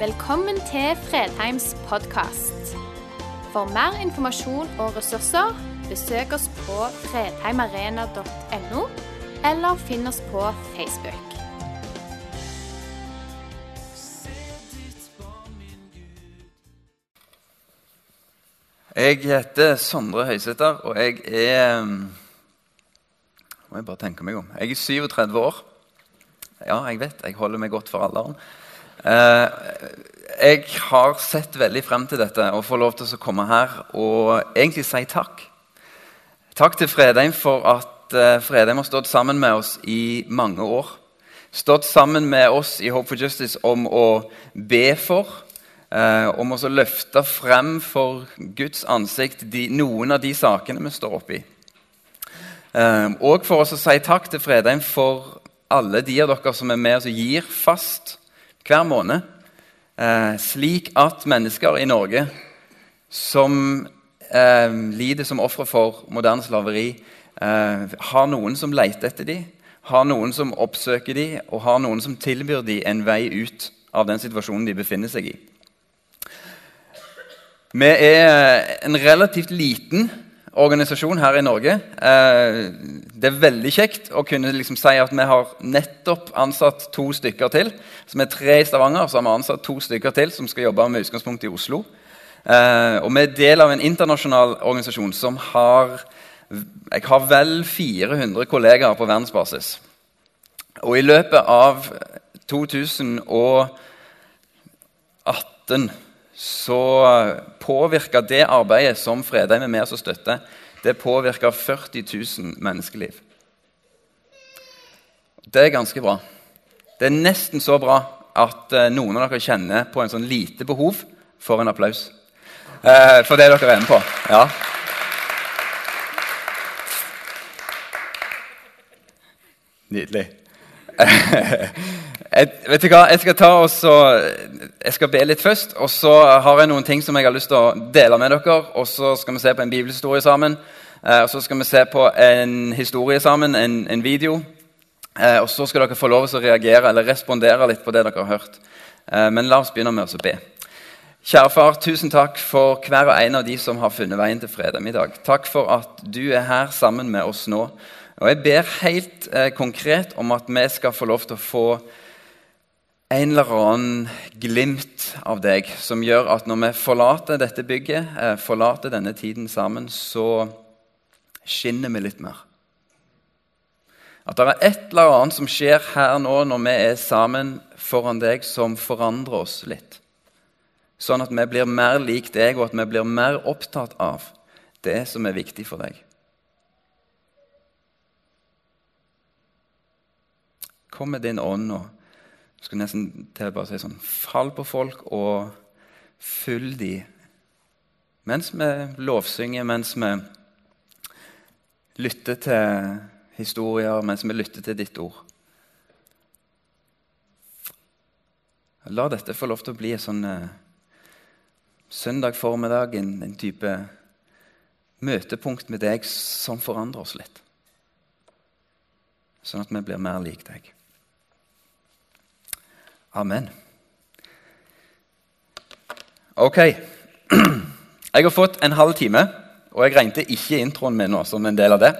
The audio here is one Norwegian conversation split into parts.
Velkommen til Fredheims podkast. For mer informasjon og ressurser, besøk oss på fredheimarena.no, eller finn oss på Facebook. Jeg heter Sondre Høysæter, og jeg er Må jeg bare tenke meg om. Jeg er 37 år. Ja, jeg vet. Jeg holder meg godt for alderen. Eh, jeg har sett veldig frem til dette og får lov til å komme her og egentlig si takk. Takk til Fredheim for at eh, Fredheim har stått sammen med oss i mange år. Stått sammen med oss i Hope for Justice om å be for, eh, om å løfte frem for Guds ansikt de, noen av de sakene vi står oppi. Og for oss å si takk til Fredheim for alle de av dere som er med og gir fast hver måned, eh, slik at mennesker i Norge som eh, lider som ofre for moderne slaveri, eh, har noen som leter etter dem, har noen som oppsøker dem, og har noen som tilbyr dem en vei ut av den situasjonen de befinner seg i. Vi er en relativt liten organisasjon her i Norge. Eh, det er veldig kjekt å kunne liksom si at vi har nettopp ansatt to stykker til. Så vi er tre i Stavanger, så har ansatt to stykker til som skal jobbe med utgangspunkt i Oslo. Eh, og vi er del av en internasjonal organisasjon som har jeg har vel 400 kollegaer på verdensbasis. Og i løpet av 2018 så påvirka det arbeidet som Fredheim er med oss og støtter, det påvirka 40 000 menneskeliv. Det er ganske bra. Det er nesten så bra at eh, noen av dere kjenner på en sånn lite behov for en applaus. Eh, for det dere er med på. Ja. Nydelig. Jeg, vet du hva? Jeg skal ta også, jeg skal be litt først. Og så har jeg noen ting som jeg har lyst til å dele med dere. Og så skal vi se på en bibelhistorie sammen. Eh, og så skal vi se på en historie sammen, en, en video. Eh, og så skal dere få lov til å reagere eller respondere litt på det dere har hørt. Eh, men la oss begynne med å be. Kjære far, tusen takk for hver og en av de som har funnet veien til fredom i dag. Takk for at du er her sammen med oss nå. Og jeg ber helt eh, konkret om at vi skal få lov til å få en eller annen glimt av deg som gjør at når vi forlater dette bygget, eh, forlater denne tiden sammen, så skinner vi litt mer. At det er et eller annet som skjer her nå når vi er sammen foran deg, som forandrer oss litt. Sånn at vi blir mer lik deg, og at vi blir mer opptatt av det som er viktig for deg. Kom med din ånd nå jeg skulle nesten til bare si sånn Fall på folk og følg de mens vi lovsynger, mens vi lytter til historier, mens vi lytter til ditt ord. La dette få lov til å bli en sånn uh, søndag formiddag, en, en type møtepunkt med deg som forandrer oss litt. Sånn at vi blir mer lik deg. Amen. Ok. Jeg har fått en halv time, og jeg regnet ikke introen min nå som en del av det.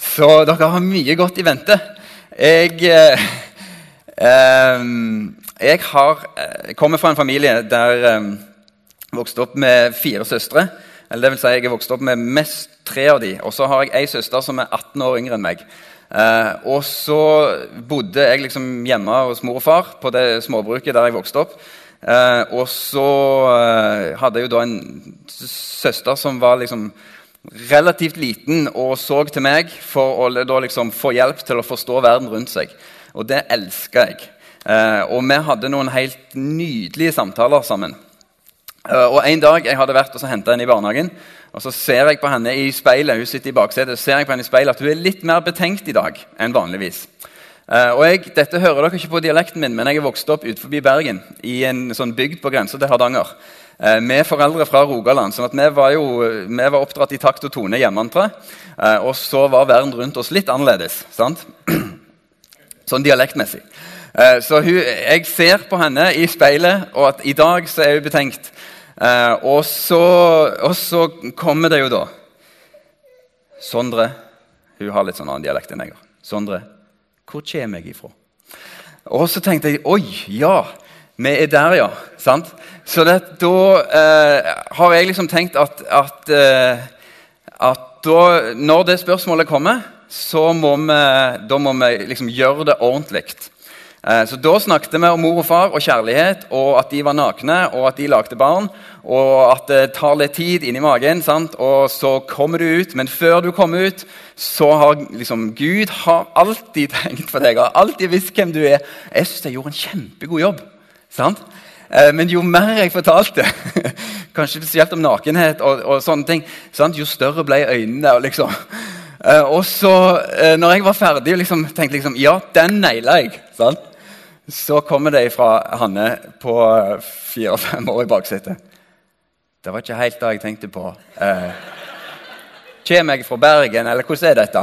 Så dere har mye godt i vente. Jeg, eh, jeg har, eh, kommer fra en familie der jeg eh, vokste opp med fire søstre. Eller det vil si, jeg har vokst opp med mest tre av de, Og så har jeg ei søster som er 18 år yngre enn meg. Eh, og så bodde jeg liksom hjemme hos mor og far på det småbruket der jeg vokste opp. Eh, og så eh, hadde jeg jo da en søster som var liksom relativt liten og så til meg for å da liksom få hjelp til å forstå verden rundt seg. Og det elska jeg. Eh, og vi hadde noen helt nydelige samtaler sammen. Eh, og En dag jeg hadde vært og henta henne i barnehagen, og så ser jeg på henne i speilet hun sitter i baksetet, ser jeg på henne i speilet at hun er litt mer betenkt i dag enn vanligvis. Uh, og jeg, Dette hører dere ikke på dialekten min, men jeg er vokst opp utenfor Bergen. I en sånn bygd på grensa til Hardanger. Uh, med foreldre fra Rogaland. sånn at vi var, jo, vi var oppdratt i takt og tone hjemmefra. Uh, og så var verden rundt oss litt annerledes. sant? sånn dialektmessig. Eh, så hun, jeg ser på henne i speilet, og at i dag så er hun betenkt. Eh, og så, og så kommer det jo da Sondre Hun har litt sånn annen dialekt enn jeg har. Sondre, hvor kommer jeg ifra? Og så tenkte jeg oi, ja, vi er der, ja. Sant? Så det, da eh, har jeg liksom tenkt at, at, eh, at da, når det spørsmålet kommer, så må vi, må vi liksom gjøre det ordentlig. Eh, så Da snakket vi om mor og far og kjærlighet, og at de var nakne og at de lagde barn. Og at det tar litt tid inni magen, sant? og så kommer du ut. Men før du kommer ut, så har liksom Gud har alltid tenkt på deg. Har alltid visst hvem du er. Jeg syns jeg gjorde en kjempegod jobb. sant? Eh, men jo mer jeg fortalte, kanskje spesielt om nakenhet, og, og sånne ting, sant? jo større ble øynene. liksom. Eh, og så, når jeg var ferdig liksom, tenkte liksom, ja, den naila jeg sant? Så kommer det fra Hanne på fire-fem år i baksetet. Det var ikke helt det jeg tenkte på. Eh, Kommer jeg fra Bergen, eller hvordan er dette?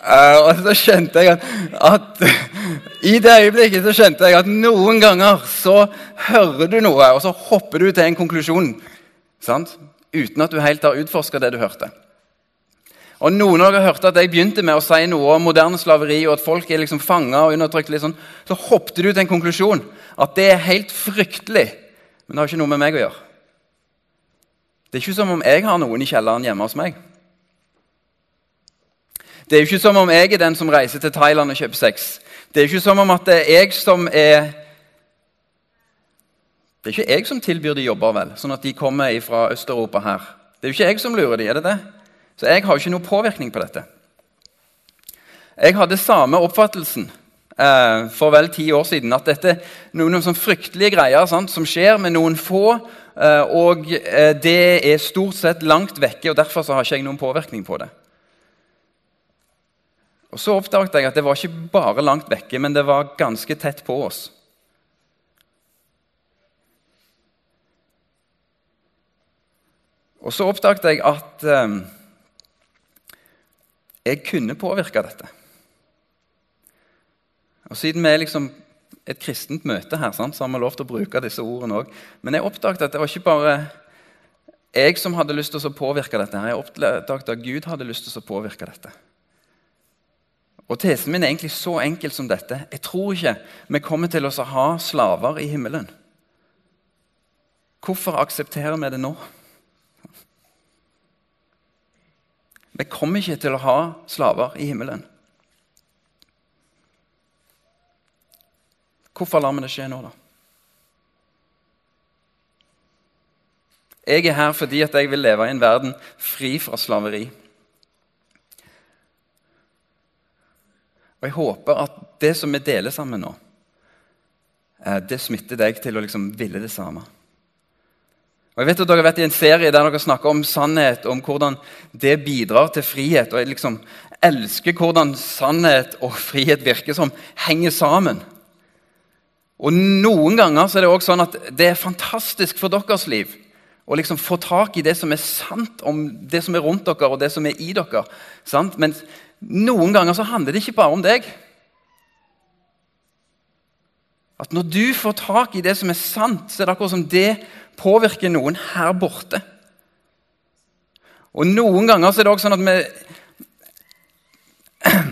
uh, og så skjønte jeg at, at, I det øyeblikket så skjønte jeg at noen ganger så hører du noe, og så hopper du til en konklusjon sant? uten at du helt har utforska det du hørte. Og Noen av dere hørte at jeg begynte med å si noe om moderne slaveri, og at folk er liksom fanga og undertrykt. litt sånn, Så hoppet du til en konklusjon at det er helt fryktelig. Men det har ikke noe med meg å gjøre. Det er ikke som om jeg har noen i kjelleren hjemme hos meg. Det er jo ikke som om jeg er den som reiser til Thailand og kjøper sex. Det er jo ikke som om at det er jeg som er Det er ikke jeg som tilbyr de jobber, vel, sånn at de kommer fra Øst-Europa her. Det er jo ikke jeg som lurer de, er det det? Så jeg har jo ikke noen påvirkning på dette. Jeg hadde samme oppfattelsen eh, for vel ti år siden. At dette er noen, noen sånn fryktelige greier sant, som skjer med noen få. Eh, og eh, det er stort sett langt vekke, og derfor har ikke jeg noen påvirkning på det. Og Så oppdaget jeg at det var ikke bare langt vekke, men det var ganske tett på oss. Og så oppdaget jeg at eh, jeg kunne påvirke dette. Og Siden vi er liksom et kristent møte her, så har vi lov til å bruke disse ordene òg. Men jeg oppdaget at det var ikke bare jeg som hadde lyst til å påvirke dette. her. Jeg oppdaget at Gud hadde lyst til å påvirke dette. Og Tesen min er egentlig så enkel som dette. Jeg tror ikke vi kommer til å ha slaver i himmelen. Hvorfor aksepterer vi det nå? Vi kommer ikke til å ha slaver i himmelen. Hvorfor lar vi det skje nå, da? Jeg er her fordi at jeg vil leve i en verden fri fra slaveri. Og Jeg håper at det som vi deler sammen nå, eh, det smitter deg til å liksom ville det samme. Og jeg vet at Dere har vært i en serie der dere snakker om sannhet, om hvordan det bidrar til frihet. Og jeg liksom elsker hvordan sannhet og frihet virker som henger sammen. Og Noen ganger så er det også sånn at det er fantastisk for deres liv å liksom få tak i det som er sant om det som er rundt dere og det som er i dere. Sant? Men noen ganger så handler det ikke bare om deg. At når du får tak i det som er sant, så er det akkurat som det påvirker noen her borte. Og Noen ganger så er det også sånn at vi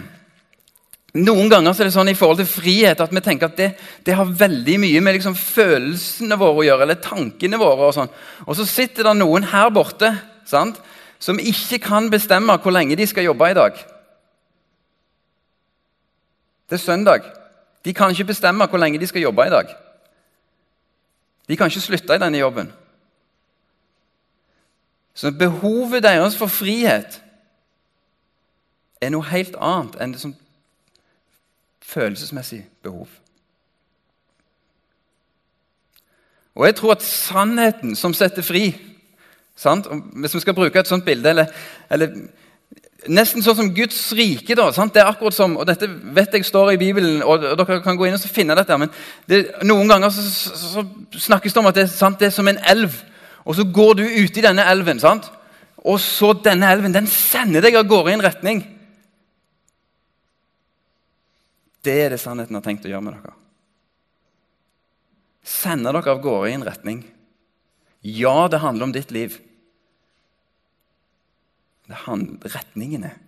Noen ganger så er det sånn i forhold til frihet at vi tenker at det, det har veldig mye med liksom følelsene våre å gjøre, eller tankene våre. Og sånn. Og så sitter det noen her borte sant, som ikke kan bestemme hvor lenge de skal jobbe i dag. Det er søndag. De kan ikke bestemme hvor lenge de skal jobbe i dag. De kan ikke slutte i denne jobben. Så behovet deres for frihet er noe helt annet enn det som følelsesmessig behov. Og jeg tror at sannheten som setter fri sant? Hvis vi skal bruke et sånt bilde eller, eller Nesten sånn som Guds rike. da, sant? Det er akkurat som, og Dette vet jeg står i Bibelen, og, og dere kan gå inn og finne dette. men det, Noen ganger så, så, så, snakkes det om at det, sant, det er som en elv. Og så går du ute i denne elven. sant? Og så denne elven den sender deg av gårde i en retning. Det er det sannheten har tenkt å gjøre med dere. Sende dere av gårde i en retning. Ja, det handler om ditt liv. Det handler, retningen er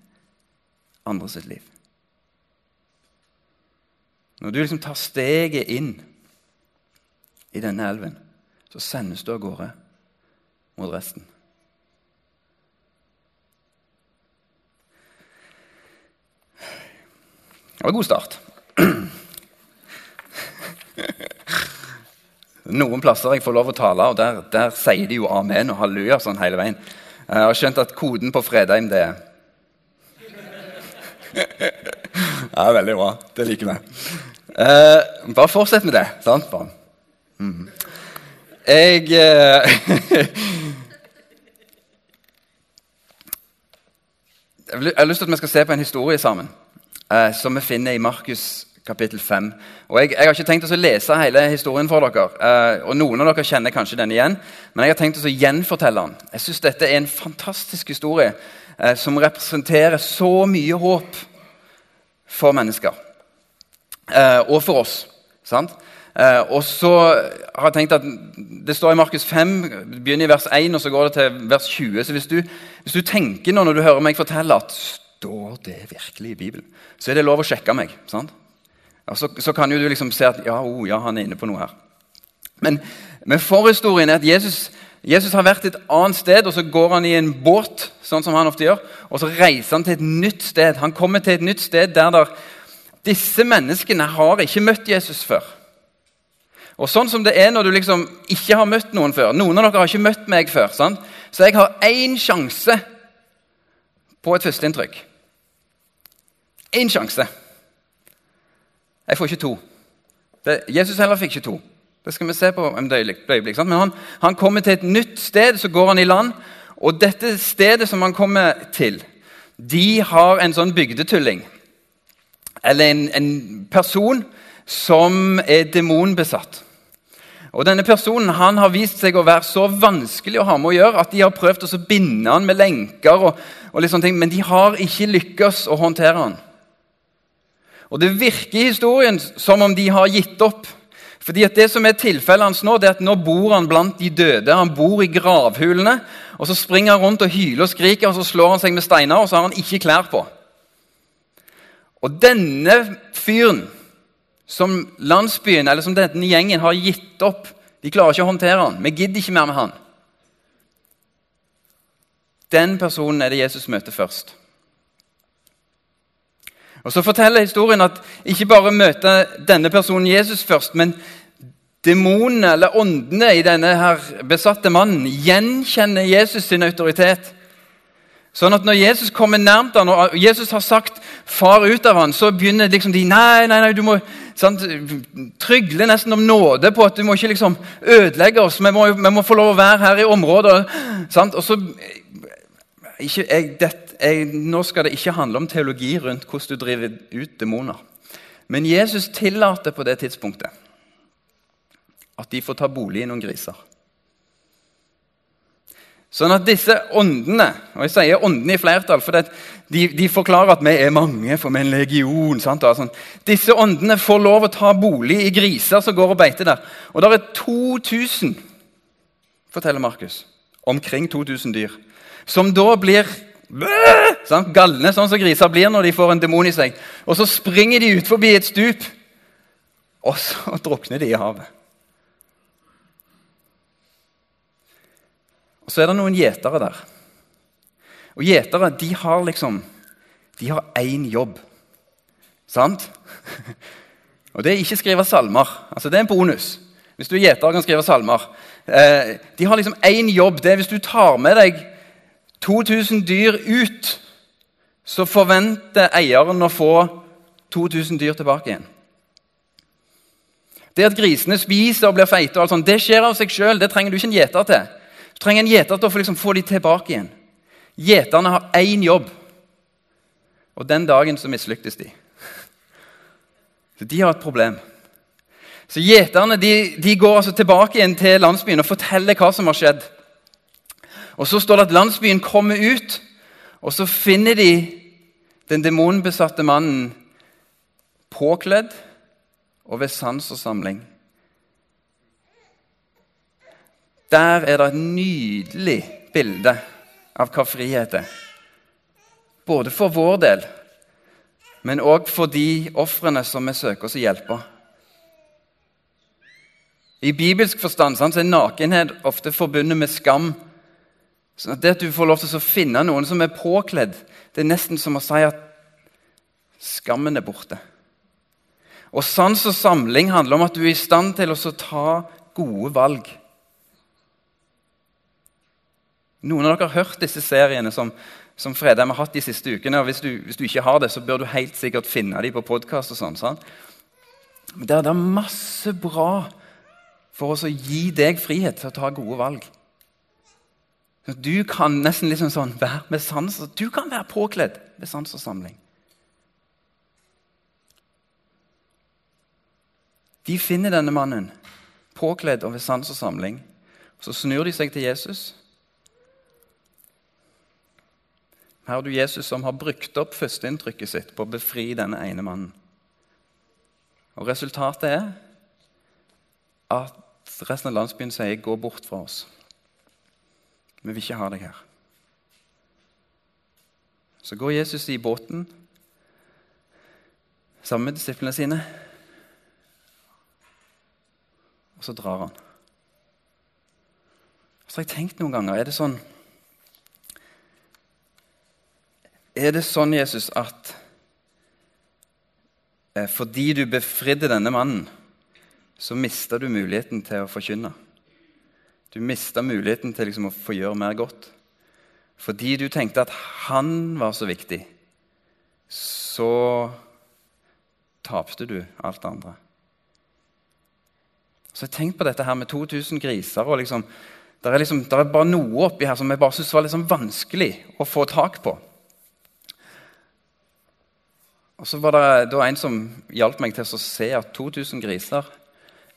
andre sitt liv. Når du liksom tar steget inn i denne elven, så sendes du av gårde mot resten. Det var en god start. Noen plasser jeg får lov å tale, og der, der sier de jo amen og halleluja sånn hele veien. Jeg har skjønt at koden på Fredheim, det er Ja, veldig bra. Det liker vi. Eh, bare fortsett med det. sant? Mm. Jeg eh, Jeg har lyst til at vi skal se på en historie sammen eh, som vi finner i Markus kapittel 5. Og jeg, jeg, har ikke tenkt å lese hele historien for dere. Eh, og Noen av dere kjenner kanskje den igjen, men jeg har tenkt å gjenfortelle den. Jeg synes Dette er en fantastisk historie eh, som representerer så mye håp for mennesker. Eh, og for oss. sant? Eh, og så har jeg tenkt at Det står i Markus 5, begynner i vers 1 og så går det til vers 20. Så hvis du, hvis du tenker nå når du hører meg fortelle at står det virkelig i Bibelen, så er det lov å sjekke meg. sant? Ja, så, så, kan jo du liksom se at ja, oh, ja, han er inne på noe her. Men, men forhistorien er at Jesus, Jesus, har vært et annet sted, og så går han i en båt, sånn som han ofte gjør, og så reiser han til et nytt sted. Han kommer til et nytt sted der der, disse menneskene har ikke møtt Jesus før. Og sånn som det er når du liksom ikke har møtt noen før Noen av dere har ikke møtt meg før. Sant? Så jeg har én sjanse på et førsteinntrykk. Én sjanse. Jeg får ikke to. Det, Jesus heller fikk ikke to. Det skal vi se på om et øyeblikk. Men han, han, kommer til et nytt sted, så går han i land. Og dette stedet som han kommer til, de har en sånn bygdetulling. Eller en, en person som er demonbesatt. Og denne personen han har vist seg å være så vanskelig å ha med å gjøre at de har prøvd å binde han med lenker, og, og litt sånne ting, men de har ikke lykkes å håndtere han. Og Det virker i historien som om de har gitt opp. Fordi at det som er tilfellet hans Nå det er at nå bor han blant de døde. Han bor i gravhulene. og Så springer han rundt og hyler og skriker, og så slår han seg med steiner, og så har han ikke klær på. Og denne fyren som landsbyen eller som denne gjengen har gitt opp De klarer ikke å håndtere han. Vi gidder ikke mer med han. Den personen er det Jesus møter først. Og Så forteller historien at ikke bare møter denne personen Jesus først, men demonene eller åndene i denne her besatte mannen gjenkjenner Jesus sin autoritet. Sånn at når Jesus kommer nærmt han, og Jesus har sagt 'far ut av han, så begynner liksom de nei, nei, nei, du må sant, trygle nesten om nåde på at du må ikke liksom ødelegge oss. Vi må, vi må få lov å være her i området. Sant? Og så ikke, jeg, det, jeg, Nå skal det ikke handle om teologi rundt hvordan du driver ut demoner. Men Jesus tillater på det tidspunktet at de får ta bolig i noen griser. Sånn at disse åndene og jeg sier åndene i flertall, for de, de, forklarer at vi er mange, for vi er en legion. Sant? Sånn. Disse åndene får lov å ta bolig i griser som går og beiter der. Og det er 2000, forteller Markus, omkring 2000 dyr som da blir sånn, galne, sånn som griser blir når de får en demon i seg. Og så springer de ut forbi et stup, og så drukner de i havet. Og Så er det noen gjetere der. Og Gjetere de har liksom De har én jobb. Sant? Og det er ikke skrive salmer. Altså Det er en bonus. Hvis du er gjeter kan skrive salmer. Eh, de har liksom én jobb. Det er hvis du tar med deg 2000 dyr ut, så forventer eieren å få 2000 dyr tilbake igjen. Det at grisene spiser og blir feite, og alt sånt, det skjer av seg sjøl. Det trenger du ikke en gjeter til. Du trenger en gjeter til å liksom, få dem tilbake igjen. Gjeterne har én jobb, og den dagen så mislyktes de. Så De har et problem. Så Gjeterne de, de går altså tilbake igjen til landsbyen og forteller hva som har skjedd. Og Så står det at landsbyen kommer ut, og så finner de den demonbesatte mannen påkledd og ved sans og samling. Der er det et nydelig bilde av hva frihet er. Både for vår del, men òg for de ofrene som vi søker oss å hjelpe. I bibelsk forstand er nakenhet ofte forbundet med skam. Så det at du får lov til å finne noen som er påkledd, det er nesten som å si at skammen er borte. Og sans og samling handler om at du er i stand til å ta gode valg. Noen av dere har hørt disse seriene som, som Fredheim har hatt de siste ukene. og hvis du, hvis du, ikke har det, så bør du helt sikkert finne dem på podkast. Sånn, sånn. Det er masse bra for oss å gi deg frihet til å ta gode valg. Du kan nesten liksom sånn være med sans, du kan være påkledd med sans og samling. De finner denne mannen påkledd og ved sans og samling. Så snur de seg til Jesus. Her har du Jesus som har brukt opp førsteinntrykket sitt på å befri denne ene mannen. Og Resultatet er at resten av landsbyen sier 'gå bort fra oss'. Vi vil ikke ha deg her. Så går Jesus i båten sammen med disiplene sine. Og så drar han. Så har jeg tenkt noen ganger Er det sånn Er det sånn, Jesus, at eh, fordi du befridde denne mannen, så mista du muligheten til å forkynne? Du mista muligheten til liksom å få gjøre mer godt. Fordi du tenkte at han var så viktig, så tapte du alt det andre. Så jeg tenkte på dette her med 2000 griser. og liksom, Det er, liksom, er bare noe oppi her som jeg bare syntes var liksom vanskelig å få tak på. Og så var det da en som hjalp meg til å se at 2000 griser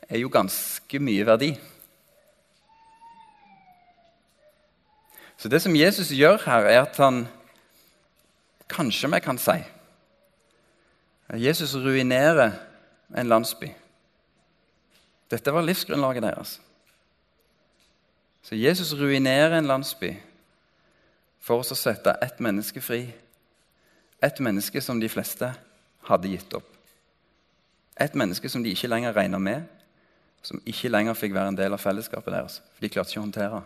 er jo ganske mye verdi. Så det som Jesus gjør her, er at han Kanskje vi kan si Jesus ruinerer en landsby. Dette var livsgrunnlaget deres. Så Jesus ruinerer en landsby for å sette ett menneske fri. Et menneske som de fleste hadde gitt opp. Et menneske som de ikke lenger regna med, som ikke lenger fikk være en del av fellesskapet deres. For de klarte ikke å håndtere.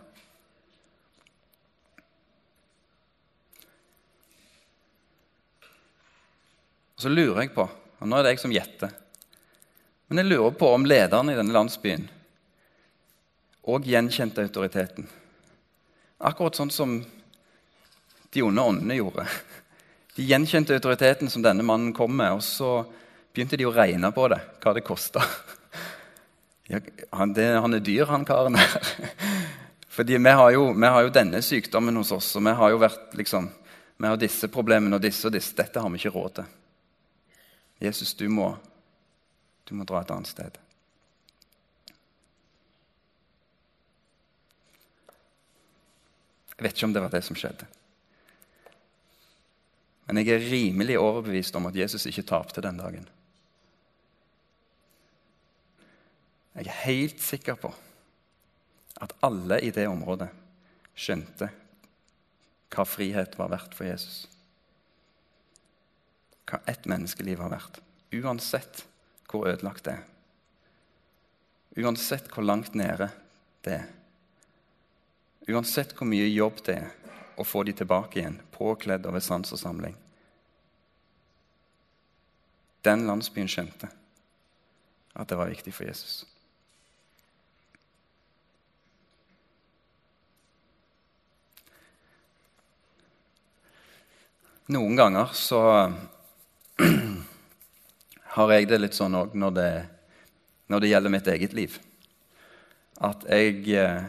Og Så lurer jeg på, og nå er det jeg som gjetter Men jeg lurer på om lederen i denne landsbyen òg gjenkjente autoriteten. Akkurat sånn som de onde åndene gjorde. De gjenkjente autoriteten som denne mannen kom med, og så begynte de å regne på det, hva det kosta. Ja, han, han, er dyr, han karen her. Fordi vi har, jo, vi har, jo, denne sykdommen hos oss, og vi har jo vært liksom, vi har disse problemene og disse og disse. Dette har vi ikke råd til. Jesus, du må, du må dra et annet sted. Jeg vet ikke om det var det som skjedde. Men jeg er rimelig overbevist om at Jesus ikke tapte den dagen. Jeg er helt sikker på at alle i det området skjønte hva frihet var verdt for Jesus. Hva ett menneskeliv har vært. uansett hvor ødelagt det er. Uansett hvor langt nede det er. Uansett hvor mye jobb det er å få de tilbake igjen, påkledd og ved sans og samling. Den landsbyen skjønte at det var viktig for Jesus. Noen ganger så har jeg det litt sånn òg når, når, det gjelder mitt eget liv. At jeg eh,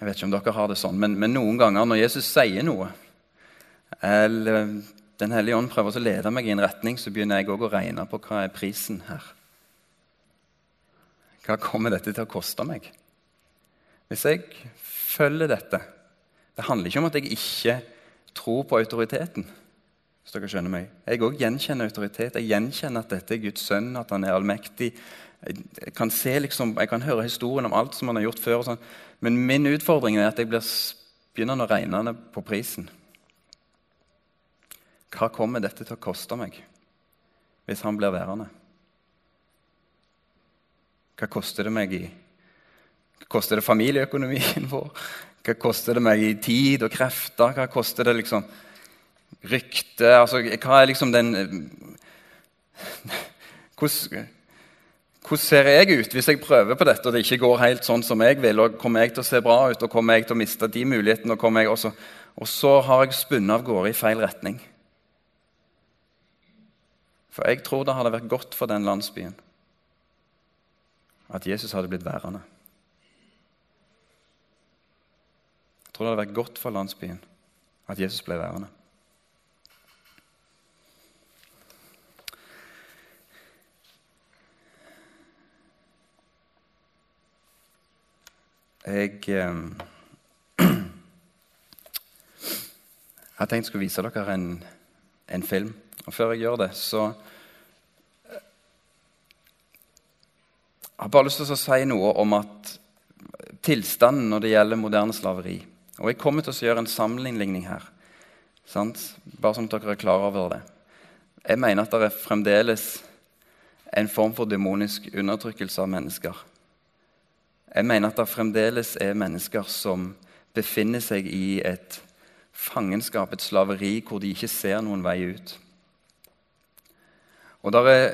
jeg vet ikke om dere har det sånn, men, men noen ganger når Jesus sier noe, eller Den hellige ånd prøver å lede meg i en retning, så begynner jeg òg å regne på hva er prisen her. Hva kommer dette til å koste meg? Hvis jeg følger dette Det handler ikke om at jeg ikke tror på autoriteten. Hvis dere skjønner meg. Jeg òg gjenkjenner autoritet. Jeg gjenkjenner at dette er Guds sønn, at han er allmektig. Jeg kan, se liksom, jeg kan høre historien om alt som han har gjort før. Sånn. Men min utfordring er at jeg blir, begynner å regne på prisen. Hva kommer dette til å koste meg hvis han blir værende? Hva koster det meg i koster det familieøkonomien vår? Hva koster det meg i tid og krefter? Hva koster det liksom rykte? Altså, hva er liksom den hvordan, hvordan ser jeg ut hvis jeg prøver på dette og det ikke går helt sånn som jeg vil? og Kommer jeg til å se bra ut, og kommer jeg til å miste de mulighetene? Og, jeg også, og så har jeg spunnet av gårde i feil retning. For jeg tror det hadde vært godt for den landsbyen at Jesus hadde blitt værende. Jeg tror det hadde vært godt for landsbyen at Jesus ble værende. Jeg eh, Jeg tenkte jeg vise dere en, en film. Og før jeg gjør det, så jeg har bare lyst til å si noe om at tilstanden når det gjelder moderne slaveri Og Jeg kommer til å gjøre en sammenligning her, sant? bare sånn at dere er klar over det. Jeg mener at det er fremdeles en form for demonisk undertrykkelse av mennesker. Jeg mener at det fremdeles er mennesker som befinner seg i et fangenskap, et slaveri, hvor de ikke ser noen vei ut. Og det er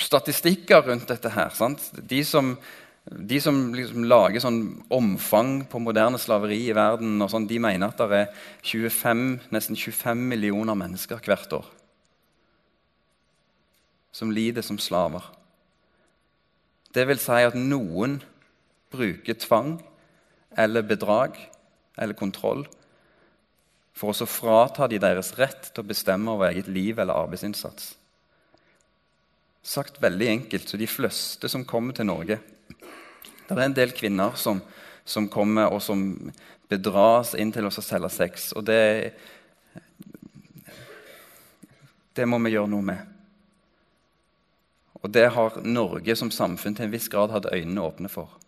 statistikker rundt dette her. Sant? De som, de som liksom lager sånn omfang på moderne slaveri i verden, sånn, de mener at det er 25, nesten 25 millioner mennesker hvert år som lider som slaver. Det vil si at noen bruker tvang eller bedrag eller kontroll for å frata de deres rett til å bestemme over eget liv eller arbeidsinnsats. Sagt veldig enkelt, så de fleste som kommer til Norge Det er en del kvinner som, som kommer og som bedras inn til oss å selge sex. Og det, det må vi gjøre noe med. Og det har Norge som samfunn til en viss grad hatt øynene åpne for.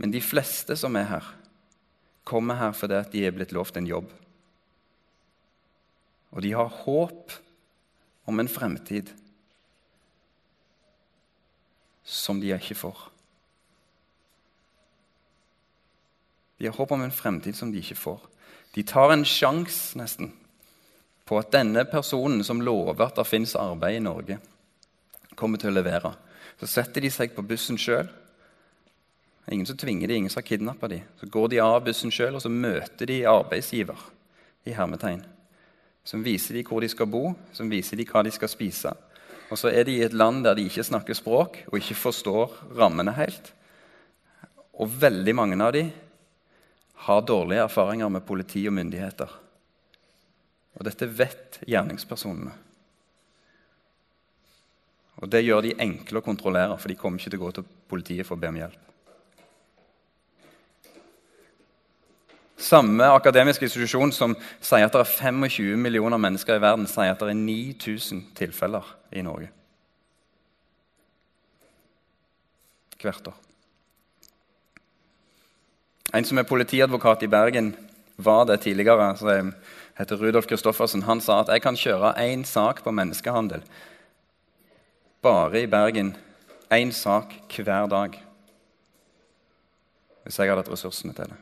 Men de fleste som er her, kommer her fordi at de er blitt lovt en jobb. Og de har håp om en fremtid som de ikke får. De har håp om en fremtid som de ikke får. De tar en sjanse nesten på at denne personen som lover at det fins arbeid i Norge, kommer til å levere. Så setter de seg på bussen sjøl. Ingen som tvinger dem, ingen som har kidnappa dem. Så går de av bussen sjøl, og så møter de arbeidsgiver i hermetegn. Som viser dem hvor de skal bo, som viser dem hva de skal spise. Og så er de i et land der de ikke snakker språk og ikke forstår rammene helt. Og veldig mange av de har dårlige erfaringer med politi og myndigheter. Og dette vet gjerningspersonene. Og Det gjør de enkle å kontrollere, for de kommer ikke til å gå til politiet for å be om hjelp. Samme akademiske institusjon som sier at det er 25 millioner mennesker i verden, sier at det er 9000 tilfeller i Norge. Hvert år. En som er politiadvokat i Bergen, var det tidligere. som heter Rudolf Christoffersen. Han sa at jeg kan kjøre én sak på menneskehandel. Bare i Bergen. Én sak hver dag. Hvis jeg hadde hatt ressursene til det.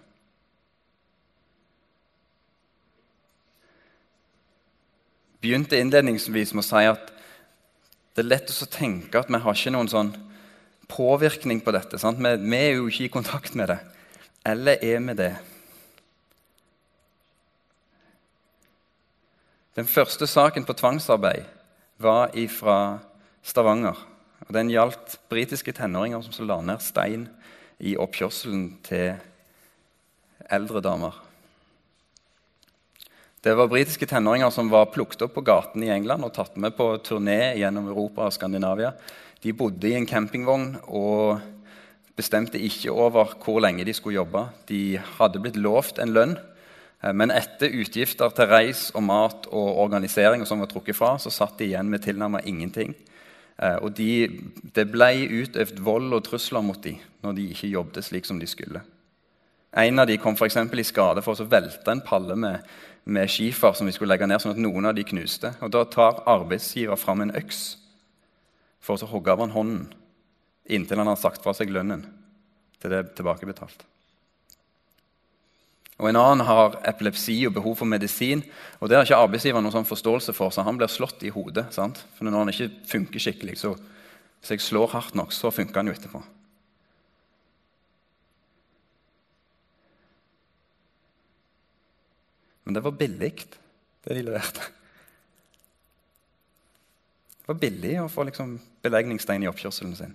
begynte innledningsvis med å si at det er lett å tenke at vi har ikke noen sånn påvirkning på dette. Vi, vi, er jo ikke i kontakt med det. Eller er vi det? Den første saken på tvangsarbeid var fra Stavanger. og Den gjaldt britiske tenåringer som la ned stein i oppkjørselen til eldre damer. Det var britiske tenåringer som var plukket opp på gaten i England og tatt med på turné gjennom Europa og Skandinavia. De bodde i en campingvogn og bestemte ikke over hvor lenge de skulle jobbe. De hadde blitt lovt en lønn, Eh, Men etter utgifter til reis og mat og organisering og som var trukket fra, så satt de igjen med tilnærmet ingenting. Eh, Og de, det ble utøvd vold og trusler mot dem når de ikke jobbet slik som de skulle. En av de kom eksempel i skade for å velte en palle med, med skifer som vi skulle legge ned, sånn at noen av de knuste. Og Da tar arbeidsgiver fram en øks for å hogge av han hånden inntil han har sagt fra seg lønnen til det er tilbakebetalt. Og En annen har epilepsi og behov for medisin. og Det har ikke arbeidsgiver noen sånn forståelse for, så han blir slått i hodet. sant? For Når han ikke funker skikkelig, så hvis jeg slår hardt nok, så funker han jo etterpå. Men det var billig, det de leverte. Det var billig å få liksom belegningsstein i oppkjørselen sin.